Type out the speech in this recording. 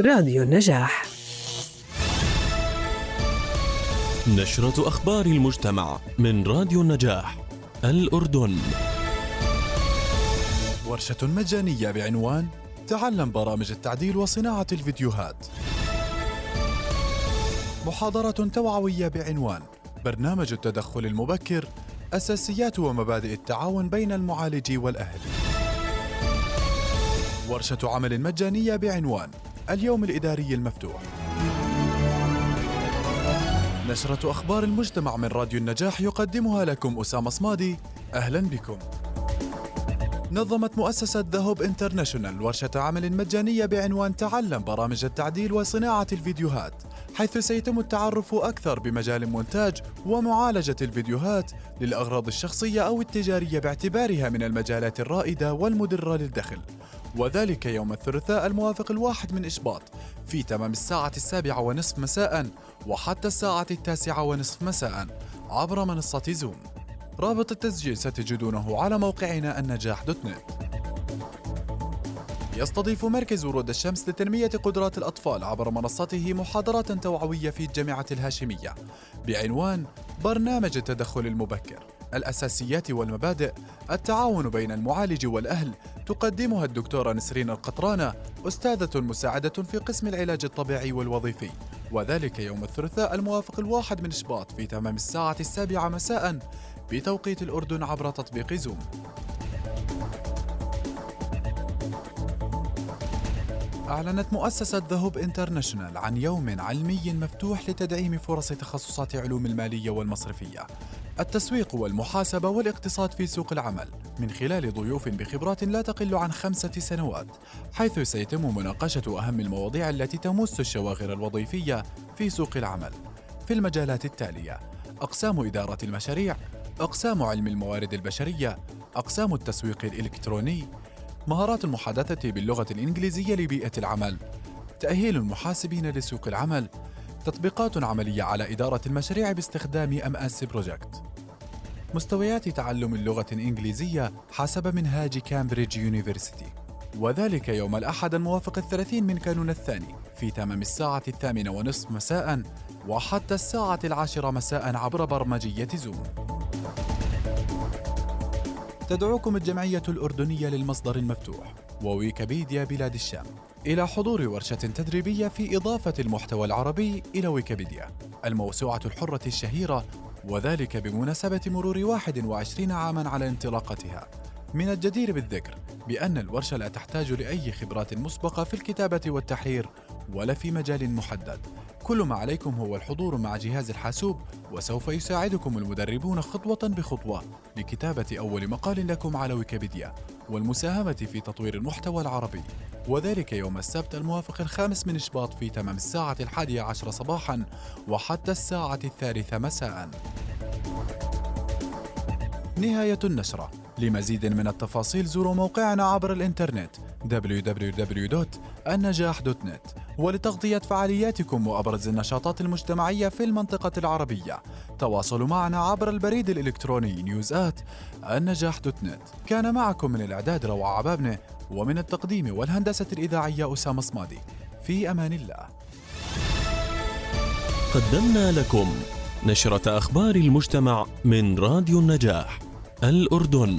راديو النجاح. نشرة أخبار المجتمع من راديو النجاح الأردن. ورشة مجانية بعنوان تعلم برامج التعديل وصناعة الفيديوهات. محاضرة توعوية بعنوان برنامج التدخل المبكر أساسيات ومبادئ التعاون بين المعالج والأهل. ورشة عمل مجانية بعنوان اليوم الإداري المفتوح. نشرة أخبار المجتمع من راديو النجاح يقدمها لكم أسامة صمادي. أهلا بكم. نظمت مؤسسة ذهب انترناشونال ورشة عمل مجانية بعنوان تعلم برامج التعديل وصناعة الفيديوهات حيث سيتم التعرف أكثر بمجال مونتاج ومعالجة الفيديوهات للأغراض الشخصية أو التجارية باعتبارها من المجالات الرائدة والمدرة للدخل. وذلك يوم الثلاثاء الموافق الواحد من إشباط في تمام الساعة السابعة ونصف مساء وحتى الساعة التاسعة ونصف مساء عبر منصة زوم رابط التسجيل ستجدونه على موقعنا النجاح دوت نت يستضيف مركز ورود الشمس لتنمية قدرات الأطفال عبر منصته محاضرات توعوية في الجامعة الهاشمية بعنوان برنامج التدخل المبكر. الأساسيات والمبادئ التعاون بين المعالج والأهل تقدمها الدكتورة نسرين القطرانة أستاذة مساعدة في قسم العلاج الطبيعي والوظيفي. وذلك يوم الثلاثاء الموافق الواحد من شباط في تمام الساعة السابعة مساء بتوقيت الأردن عبر تطبيق زوم أعلنت مؤسسة ذهب International عن يوم علمي مفتوح لتدعيم فرص تخصصات علوم المالية والمصرفية. التسويق والمحاسبة والاقتصاد في سوق العمل من خلال ضيوف بخبرات لا تقل عن خمسة سنوات حيث سيتم مناقشة أهم المواضيع التي تمس الشواغر الوظيفية في سوق العمل. في المجالات التالية أقسام إدارة المشاريع أقسام علم الموارد البشرية أقسام التسويق الإلكتروني مهارات المحادثة باللغة الإنجليزية لبيئة العمل. تأهيل المحاسبين لسوق العمل. تطبيقات عملية على إدارة المشاريع باستخدام MS Project مستويات تعلم اللغة الإنجليزية حسب منهاج Cambridge University وذلك يوم الأحد الموافق الثلاثين من كانون الثاني في تمام الساعة الثامنة ونصف مساء وحتى الساعة العاشرة مساء عبر برمجية زوم تدعوكم الجمعية الأردنية للمصدر المفتوح وويكيبيديا بلاد الشام إلى حضور ورشة تدريبية في إضافة المحتوى العربي إلى ويكيبيديا الموسوعة الحرة الشهيرة وذلك بمناسبة مرور 21 عاما على انطلاقتها. من الجدير بالذكر بأن الورشة لا تحتاج لأي خبرات مسبقة في الكتابة والتحرير ولا في مجال محدد. كل ما عليكم هو الحضور مع جهاز الحاسوب وسوف يساعدكم المدربون خطوة بخطوة لكتابة أول مقال لكم على ويكيبيديا والمساهمة في تطوير المحتوى العربي. وذلك يوم السبت الموافق الخامس من شباط في تمام الساعة الحادية عشر صباحا وحتى الساعة الثالثة مساء. نهاية النشرة. لمزيد من التفاصيل زوروا موقعنا عبر الإنترنت www.النجاح.net ولتغطية فعالياتكم وأبرز النشاطات المجتمعية في المنطقة العربية. تواصلوا معنا عبر البريد الإلكتروني نيوزات النجاح كان معكم من الإعداد روعة عبابنة ومن التقديم والهندسة الإذاعية أسامة صمادي. في أمان الله. قدمنا لكم نشرة أخبار المجتمع من راديو النجاح الأردن.